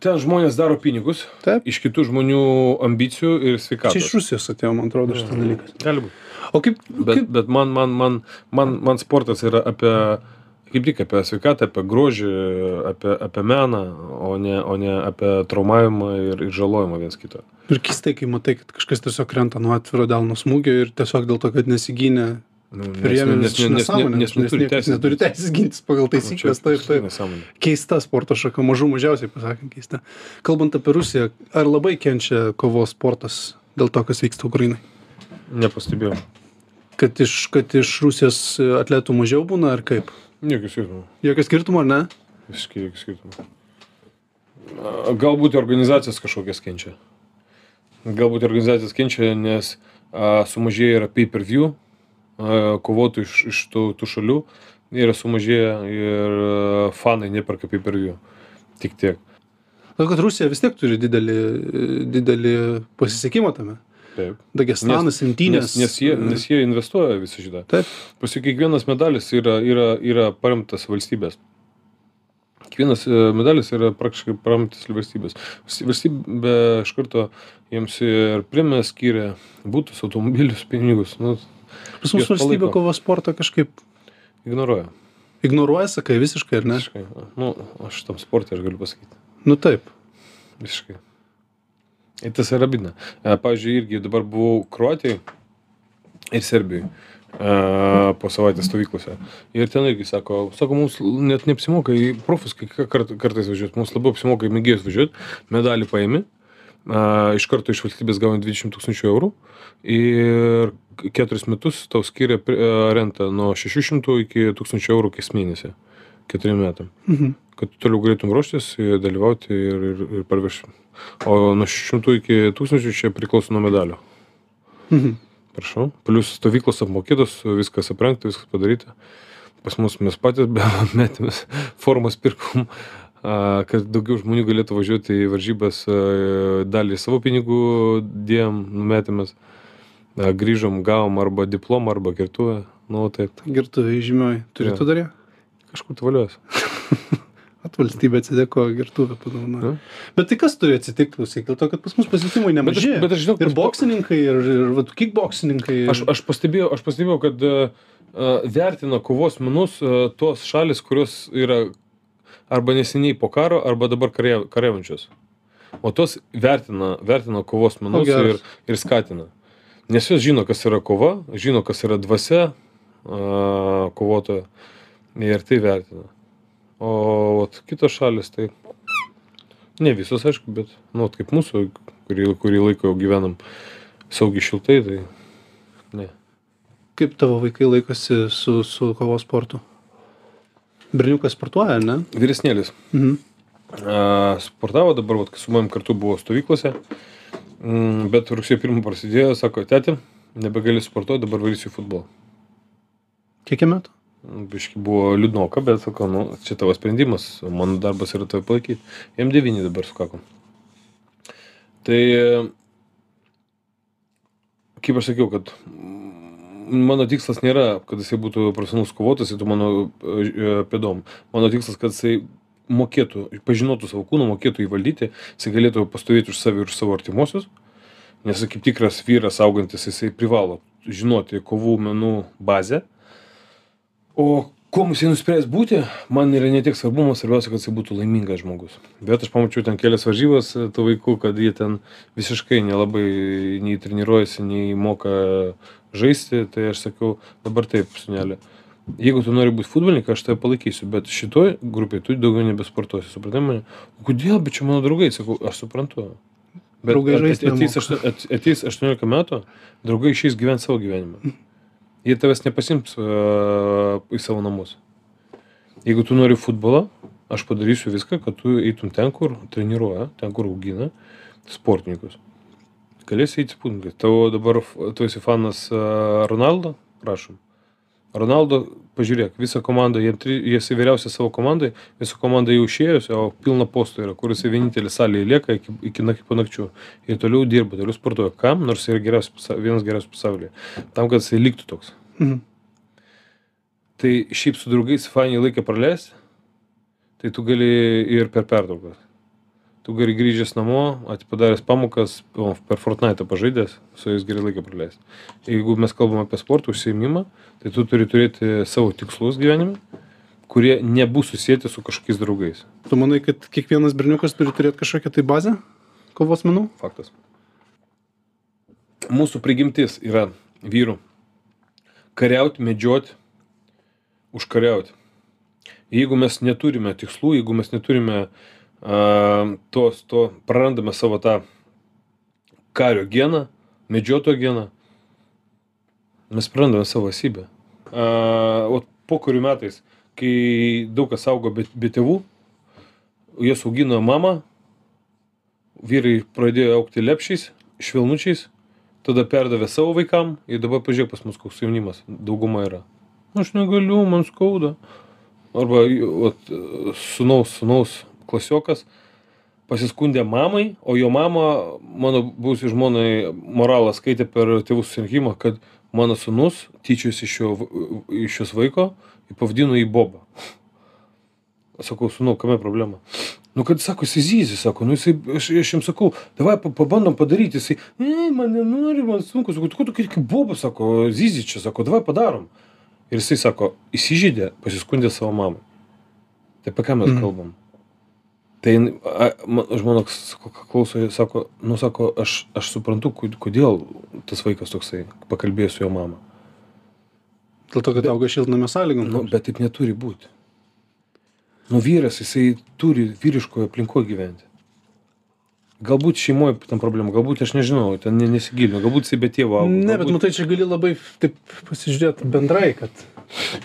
ten žmonės daro pinigus Taip. iš kitų žmonių ambicijų ir sveikatos. Čia iš Rusijos atėjo, man atrodo, šitas dalykas. Gali būti. O kaip... Bet, kaip bet man, man, man, man, man sportas yra apie, kaip tik apie sveikatą, apie grožį, apie, apie meną, o ne, o ne apie traumavimą ir, ir žalojimą viens kito. ir keistai, kai matai, kad kažkas tiesiog krenta nuo atviro delno smūgio ir tiesiog dėl to, kad nesigynė, Nu, priėmė nes, nes, nes, niekas neturi teisės gintis pagal taisyklės. Taip, taip. Nesąmonė. Keista sporto šaka, mažų mažiausiai pasakant keista. Kalbant apie Rusiją, ar labai kenčia kovos sportas dėl to, kas vyksta Ukrainai? Nepastebėjau. Kad iš, kad iš Rusijos atletų mažiau būna, ar kaip? Jokių skirtumų. Jokio skirtumo, ne? Visiškai jokių skirtumų. A, Galbūt organizacijos kažkokias kenčia. Galbūt organizacijos kenčia, nes a, sumažėja yra pay-per-view a, kovotojų iš, iš tų, tų šalių yra sumažėję ir fanai neperka pay-per-view. Tik tiek. Todėl, kad Rusija vis tiek turi didelį, didelį pasisekimą tame. Taip. Dagestanas, Imtynės. Nes, nes, jie, nes jie investuoja visą šitą. Taip. Paskui kiekvienas medalis yra, yra, yra paremtas valstybės. Kiekvienas e, medalis yra praktiškai paremtas valstybės. Valsty- Valstybė iš karto jiems ir premiją skiria būtus, automobilius, pinigus. Nu, Pas mus valstybė kovos sportą kažkaip ignoruoja. ignoruoja, sakai, visiškai, ar ne? Visiškai. Nu, aš tam sportui aš galiu pasakyti. Nu taip. Visiškai. Ir tas yra bidna. E, Pavyzdžiui, irgi dabar buvau Kroatijai ir Serbijai e, po savaitės stovyklose. Ir ten irgi sako, sako, mums net neapsimoka į profus, kart, kartais važiuoti, mums labiau apsimoka į mėgėjus važiuoti, medalį paėmi, e, iš karto iš valstybės gauni 20 tūkstančių eurų ir keturis metus tau skiria e, rentą nuo 600 iki 1000 eurų kas mėnesį, keturiem metam Mhm. kad toliau galėtum ruoštis dalyvauti ir, ir, ir parvežti. O nuo 600 iki 1000 čia priklauso nuo medalio. Mhm. Prašau. Plius stovyklos apmokytos, viskas aprengta, viskas padaryta. Pas mus mes patys be metėmės formas pirkom, kad daugiau žmonių galėtų važiuoti į varžybas, dalį savo pinigų dėjom, numetėmės. Grįžom, gavom arba diplomą, arba kirtuvę. Nu, taip, Gertuvė žymioji. Turi Jo. tu dar ją? Kažkur tvaliuosi. At valstybė atsidėkojo gertuvę padovanojo. Nu. Bet tai kas turi atsitikti, klausyk, dėl to, kad pas mus pasiekimai Bet aš, nemaži. bet aš žinau, Ir boksininkai, ir, ir vat, kickboksininkai. ir- Aš, aš, pastebėjau, aš pastebėjau, kad uh, vertina kovos menus uh, tos šalis, kurios yra arba neseniai po karo, arba dabar kariaujančios. O tos vertina, vertina kovos menus geras. ir, ir skatina. Nes jos žino, kas yra kova, žino, kas yra dvasia uh, kovotojo ir tai vertina. O vat, kitos šalis tai ne visos, aišku, bet, nu, vat kaip mūsų, kurį, kurį laiką jau gyvenam saugiai šiltai, tai ne. Kaip tavo vaikai laikosi su, su kovos sportu? Berniukas sportuoja, ne? Vyresnėlis. Mhm. A, sportavo dabar, vat, su manim kartu buvo stovyklose, mm, bet rugsėjo pirmą prasidėjo, sako, tėti, nebegali sportuoti, dabar varysiu futbolą. Kiek metų? Biški buvo liūdnoka, bet sakau, nu, čia tavo sprendimas, mano darbas yra tave palaikyti. Jam devyni dabar sukako. Tai, kaip aš sakiau, kad mano tikslas nėra, kad jisai būtų profesionalus kovotojas, tai mano e, pėdom. Mano tikslas, kad jisai mokėtų, pažinotų savo kūną, mokėtų įvaldyti, jisai galėtų pastovėti už save ir už savo artimuosius. Nes kaip tikras vyras augantis, jisai privalo žinoti kovų menų bazę. O kuo jisai nuspręs būti, man yra ne tiek svarbu, man svarbiausia, kad jisai būtų laimingas žmogus. Bet aš pamačiau ten kelias varžybas e, tų vaikų, kad jie ten visiškai nelabai nei treniruojasi, nei moka žaisti. Tai aš sakiau, dabar taip, sunelė. Jeigu tu nori būti futbolininkas, aš tave palaikysiu, bet šitoj grupėje tu daugiau nebesportuosi, supratai mane? O kodėl, bet čia mano draugai, sakau, aš suprantu. Bet Draugai ateis, nemoka. aštuon- at- ateis 18 metų, draugai išeis gyventi savo gyvenimą. jie tavęs nepasims uh, į savo namus. Jeigu tu nori futbolą, aš padarysiu viską, kad tu eitum ten, kur treniruoja, ten, kur augina sportininkus. Galėsi eiti sportininkai. Tavo dabar, tu esi fanas uh, Ronaldo, prašom. Ronaldo, pažiūrėk, visa komanda, jie, jie esi vyriausias savo komandai, visa komanda jau išėjus, o pilna postų yra, kuris vienintelis salėje lieka iki, iki naktų panakčių. Ir toliau dirba, toliau sportuoja. Kam? Nors yra geriausias, vienas geriausias pasaulyje. Tam, kad jisai liktų toks. Mhm. Tai šiaip su draugais fainį laiką praleisti, tai tu gali ir per pertraukas tu gali grįžęs namo atipadaręs pamokas o per fortnaitą pažaidęs su jais gerai laiką praleist jeigu mes kalbam apie sporto užsiėmimą tai tu turi turėti savo tikslus gyvenime kurie nebus susieti su kažkokiais draugais. Tu manai kad kiekvienas berniukas turi turėt kažkokią tai bazę kovos menų? Faktas. Mūsų prigimtis yra vyrų kariaut medžiot užkariaut. Jeigu mes neturime tikslų jeigu mes neturime a, tos, to prarandame savo tą kario geną, medžiotojo geną, mes prarandame savo esybę. O po kurių metais, kai daug kas augo be, be tėvų, jas augino mama, vyrai pradėjo aukti lepšiais, švelnučiais, tada perdavė savo vaikam ir dabar pažiūrėk pas mus koks jaunimas, dauguma yra. Aš negaliu, man skauda. Arba vat, sunaus, sunaus klasiokas pasiskundė mamai, o jo mama, mano būsi žmonai, moralą skaitė per tėvų susirinkimą, kad mano sunus tyčiasi iš, iš šios vaiko ir pavadino į Bobą. Sakau, sunu, kame problema? Nu, kad sako, jisai zyzi, sako, nu, jisai, aš, aš jam sakau, davai pabandom padaryti, jisai, ne, man nenori, man sunku, sakau, tu ko tu kaip Boba, sako, zyzi čia, sako, davai padarom. Ir jisai sako, įsižydė, pasiskundė savo mamai. Tai apie ką mes mm. kalbam? Tai a ma žmona sako klauso sako nu sako aš aš suprantu kodėl tas vaikas toksai pakalbėjus su jo mama. Dėl to kad auga šiltnamio sąlygom nu bet taip neturi būti nu vyras jisai turi vyriškoj aplinkoj gyventi. Galbūt šeimoj ten problema galbūt aš nežinau ten ne nesigilinu galbūt jisai be tėvo augo ne bet matai čia gali labai taip pasižiūrėt bendrai kad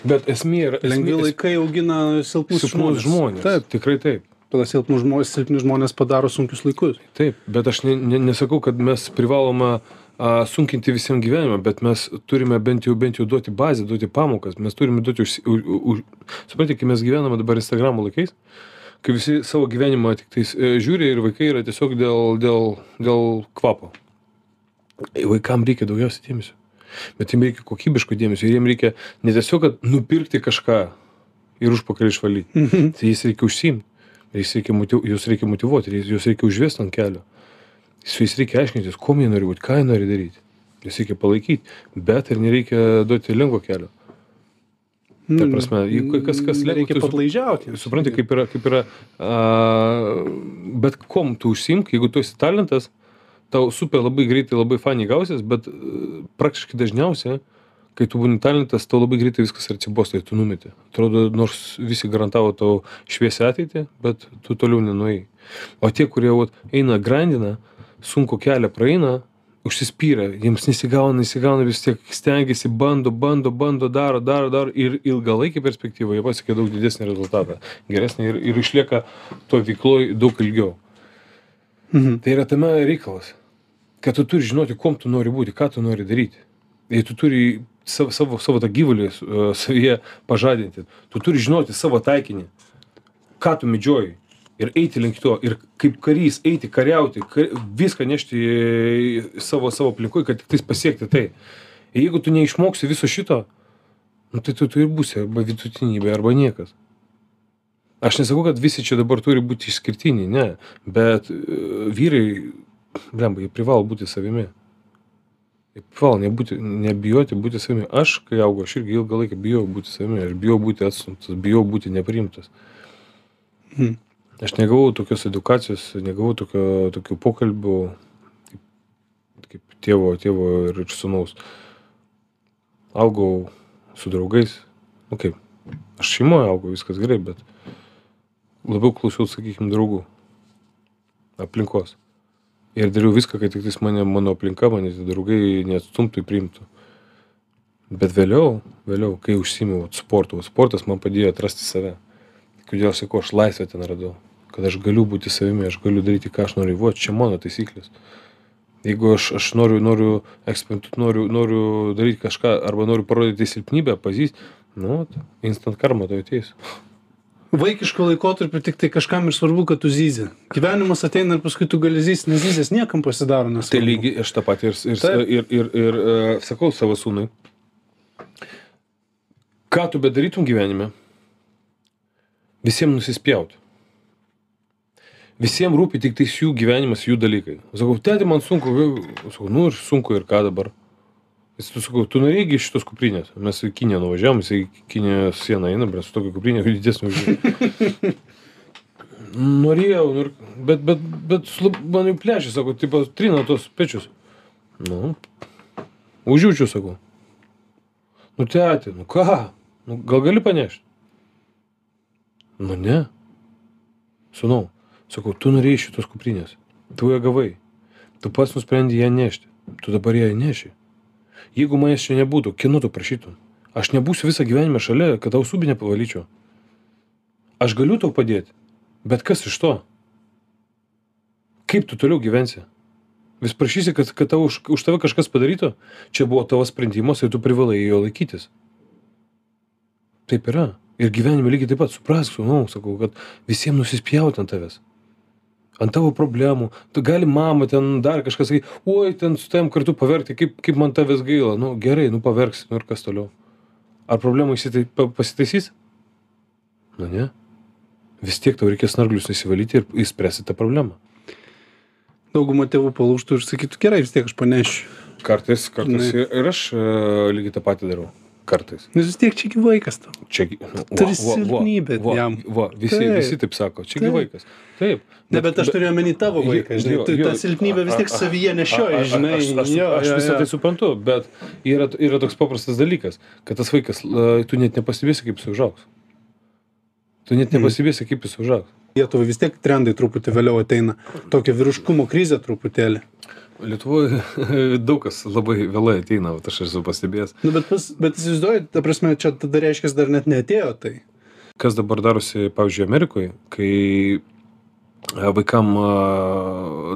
bet esmė yra lengvi laikai augina silpnus žmones. žmones. Taip. Tikrai taip tada silpnus žmones silpni žmonės padaro sunkius laikus. Taip bet aš ne ne nesakau kad mes privaloma a sunkinti visiem gyvenimą bet mes turime bent jau bent jau duoti bazę duoti pamokas. Mes turime duoti užsi u u už supranti kai mes gyvename dabar instagramo laikais kai visi savo gyvenimą tiktais e, žiūri ir vaikai yra tiesiog dėl dėl dėl kvapo. Vaikam reikia daugiausiai dėmesio. Bet jiem reikia kokybiško dėmesio ir jiem reikia ne tiesiog kad nupirkti kažką ir užpakalį išvalyt. Mhm. tai jais reikia užsiimt jais reikia motyv juos reikia motyvuoti ir juos reikia užvest ant kelio. Su jais reikia aiškintis kuom jie nori būt ką jie nori daryt juos reikia palaikyt bet ir nereikia duoti lengvo kelio. Ta prasme jeigu kas kas lengva reikia padlaižiauti. supranti kaip yra kaip yra a bet kuom tu užsiimk jeigu tu esi talentas tau super labai greitai labai fainiai gausis bet e, praktiškai dažniausia kai tu būni talentas tau labai greitai viskas atsibosta tu numeti. Atrodo nors visi garantavo tau šviesią ateitį bet tu toliau nenuėjai. O tie kurie vat eina grandina sunkų kelią praeina užsispyrę jiems nesigauna nesigauna vis tiek stengiasi bando bando bando daro daro daro ir ilgalaikėj perspektyvoj jie pasiekia daug didesnį rezultatą geresnį ir ir išlieka toj veikloj daug ilgiau. Mhm. tai yra tame reikalas kad tu turi žinoti kuom tu nori būti ką tu nori daryti. Ir tu turi savo savo savo tą gyvulį e, savyje pažadinti. Tu turi žinoti savo taikinį ką tu medžioji ir eiti link to. Ir kaip karys eiti kariauti ka viską nešti savo savo aplinkoj kad tiktais pasiekti tai. Ir jeigu tu neišmoksi viso šito nu tai tu tu ir būsi arba vidutinybė arba niekas. Aš nesakau kad visi čia dabar turi būti išskirtiniai ne. Bet e, vyrai blemba jie privalo būti savimi jie privalo nebūti nebijoti būti savimi. Aš kai augau aš irgi ilgą laiką bijojau būti savimi aš bijojau būti atstumtas bijojau būti nepriimtas. Mhm. aš negavau tokios edukacijos negavau tokio tokių pokalbių kaip kaip tėvo tėvo ir sūnaus. Augau su draugais. Nu kaip aš šeimoj augau viskas gerai bet labiau klausiaus sakykim draugų aplinkos ir dariau viską kad tiktais mane mano aplinka mane draugai neatstumtų priimtų Bet vėliau, vėliau, kai užsimiau sportu, sportas man padėjo atrasti save. Kodėl sakau, aš laisvę ten radau. Kad aš galiu būti savimi, aš galiu daryti, ką aš noriu. Va, čia mano taisyklės. Jeigu aš, aš noriu, noriu eksperimentuoti, noriu, noriu daryti kažką, arba noriu parodyti silpnybę, pazysti, nu, instant karma to ateis. Vaikiško laikotarpio tik tai kažkam ir svarbu, kad tu zyzi. Gyvenimas ateina ir paskui tu gali zysti, nes zyzės niekam pasidaro. Nes Tai lygiai aš tą patį ir, ir, Taip. ir, ir, ir uh, sakau savo sūnui. Ką tu bedarytum gyvenime, visiems nusispjaut. Visiems rūpi tik tais jų gyvenimas, jų dalykai. Sakau, tėti, man sunku, sakau, nu ir sunku ir ką dabar. Jis tu sakau, tu norėjai iš šitos kuprinės. Mes į Kiniją nuvažiavom, jis į Kinijos sieną eina, bet su tokia kuprinė, didesnė už. Norėjau, nu bet, bet, bet man jau plešia, sako, tipo, trina tos pečius. Nu, užjaučiu, sakau. Nu, tėti, nu ką? Nu, gal gali panešti? Nu, ne. Sūnau, sakau, tu norėjai šitos kuprinės. Tu ją gavai. Tu pats nusprendai ją nešti. Tu dabar ją neši. Jeigu manęs čia nebūtų, kieno tu prašytum? Aš nebūsiu visą gyvenimą šalia, kad tau subinę pavalyčiau. Aš galiu tau padėti, bet kas iš to? Kaip tu toliau gyvensi? Vis prašysi, kad, kad tau už, už tave kažkas padarytų? Čia buvo tavo sprendimas ir tu privalai jo laikytis. Taip yra. Ir gyvenime lygiai taip pat suprask, nu, sakau, kad visiems nusispjauti ant tavęs. Ant tavo problemų. Tu gali mama ten dar kažkas sakyti, oi, ten su tavim kartu paverkti, kaip, kaip man tavęs gaila. Nu, gerai, nu paverksi, nu ir kas toliau. Ar problema įsitai, pa- pasitaisys? Nu ne. Vis tiek tau reikės snarglius nusivalyti ir įspręsti tą problemą. Dauguma tėvų palūštų ir sakytų, gerai, vis tiek aš panešiu. Kartais, kartais ir aš e, lygiai tą patį darau. Kartais. Nes vis tiek čia gi vaikas tau. Čia nu, Turi silpnybę va, jam. Va, visi, Taip. visi taip sako, čia gi Taip. vaikas. Taip. Ne, bet aš turiu omeny tavo vaiką, žinai, jo, tu jo. tą silpnybę vis tiek savyje nešioji, žinai. Aš, aš, Jo, aš visą tai suprantu, bet yra, yra toks paprastas dalykas, kad tas vaikas, tu net nepastebėsi, kaip jis užaugs. Tu net Mhm. nepastebėsi, kaip jis užaugs. Lietuvai vis tiek trendai truputį vėliau ateina. Tokia vyriškumo krizė truputėlį. Lietuvoje daug kas labai vėlai ateina, aš esu pastebėjęs. Nu, bet, pas, bet įsivaizduoju, ta prasme, čia tada reiškia, dar net neatėjo tai. Kas dabar darosi, pavyzdžiui, Amerikoje, kai a, vaikam a,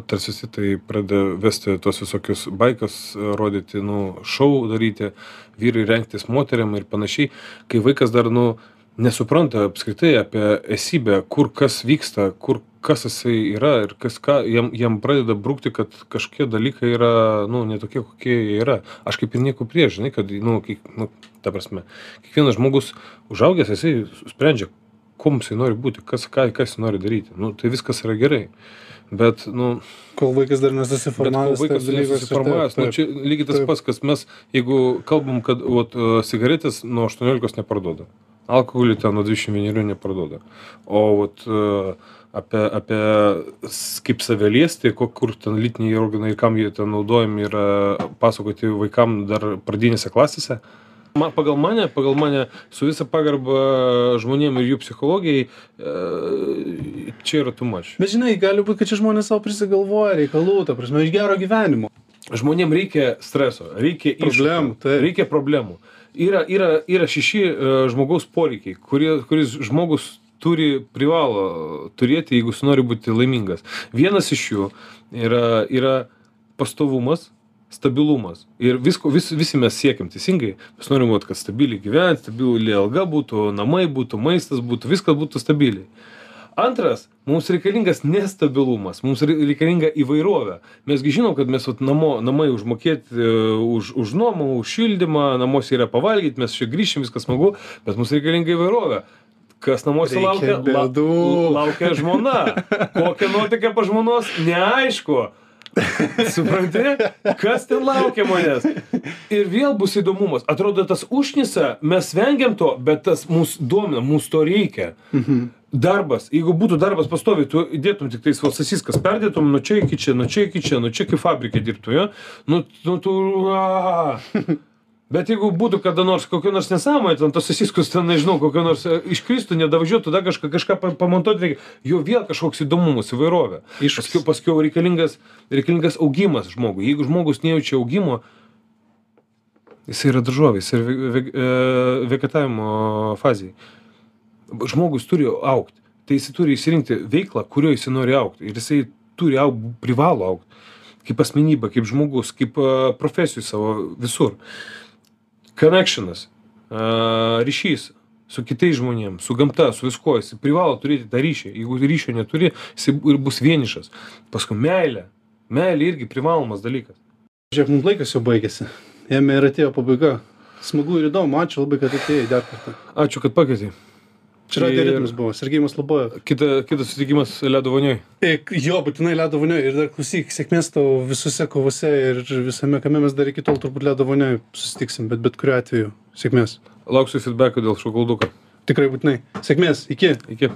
tarsi tai pradeda vesti tos visokius baikas, a, rodyti, nu, šou daryti, vyrai rengtis moteriam ir panašiai, kai vaikas dar, nu, nesupranta apskritai apie esybę, kur kas vyksta, kur kas jisai yra ir kas ką, jam, jam pradeda brūkti, kad kažkokie dalykai yra, nu, ne tokie, kokie jie yra. Aš kaip ir nieko prieš, žinai, kad, nu, kiek, nu, ta prasme, kiekvienas žmogus užaugęs, jisai sprendžia, kuo jisai nori būti, kas, ką, kas jis nori daryti. Nu, tai viskas yra gerai. Bet, nu, Kol vaikas dar nesusiformavęs. vaikas taip dalykas, nesusiformavęs, nu, čia lygiai tas pats, kas mes, jeigu kalbam, kad vat, cigaretės nuo 18 neparduoda. Alkoholį ten nuo 21 neparduoda. O vat, e, apie, apie kaip save liesti, kur ten lytiniai organai ir kam jie ten naudojami yra pasakoti vaikam dar pradinėse klasėse. Ma, pagal mane, pagal mane, su visa pagarba žmonėm ir jų psichologijai, e, čia yra tumač. Bet žinai, gali būti, kad čia žmonės savo prisigalvoja reikalų, ta prasme, iš gero gyvenimo. Žmonėm reikia streso, reikia Problemų, reikia problemų. Yra, yra, yra šeši e, žmogaus poreikiai, kurie, kuris žmogus turi, privalo turėti, jeigu jis nori būti laimingas. Vienas iš jų yra, yra pastovumas, stabilumas. Ir visko, vis, visi mes siekiam teisingai. Mes norim, vat, kad stabiliai gyventi, stabiliai alga būtų, namai būtų, maistas būtų, viskas būtų stabiliai. Antras, mums reikalingas nestabilumas, mums re- reikalinga įvairovė. Mesgi žinom, kad mes vat, namo, namai užmokėti e, už, už nuomą, už šildymą, namuose yra pavalgyti, mes čia grįšim, viskas smagu, bet mums reikalinga įvairovė. Kas namuose laukia? La- laukia žmona. Kokia nuotaika pa žmonos? Neaišku. Supranti, kas ten laukia manęs? Ir vėl bus įdomumas. Atrodo, tas užnisa, mes vengiam to, bet tas mūsų domina, mūsų to reikia. Darbas, jeigu būtų darbas pastovi, tu įdėtum tik tais vasasiskas, perdėtum nuo čia iki čia, nuo čia iki čia, nuo čia kaip fabrikė dirbtų, jo? Nu, nu tu... A. Bet jeigu būtų kada nors kokia nors nesąmonė, ten tos sasiskus, ten nežinau, kokia nors e, iškristų, nedavažiuotų, dar kažką, kažką pa- pamontuoti reikia, jo vėl kažkoks įdomumas, įvairovė. Iššūkis. Paskiau, paskiau reikalingas, reikalingas augimas žmogui. Jeigu žmogus nejaučia augimo, Jis yra daržovė, jis yra ve, ve, e, vegetavimo fazėje. Žmogus turi aukti. Tai jis turi įsirinkti veiklą, kurioje jis nori aukti. Ir jisai turi aukti, privalo aukti. Kaip asmenybė, kaip žmogus, kaip uh, profesijų savo visur. Connectionas, ryšys su kitais žmonėmis, su gamta, su viskuo. Jis privalo turėti tą ryšį. Jeigu ryšio neturi, jis ir bus vienišas. Paskui meilė. Meilė irgi privalomas dalykas. Žiūrėk, mums laikas jau baigėsi. Jame ir atėjo pabaiga. Smagu ir įdomu, ačiū labai, kad atėjai dar kartą. Ačiū, kad pakvietei. Čia radio ritmas buvo, Sergėjimas Labojo. Kita, kitas susitikimas ledo vonioj. Jo, būtinai ledo vonioje ir dar klausyk, sėkmės tau visose kovose ir visame kame mes dar iki tol turbūt ledo vonioje susitiksim, bet bet kuriuo atveju sėkmės. Lauksiu feedback'o dėl šokolduko. Tikrai būtinai. Sėkmės, iki. Iki.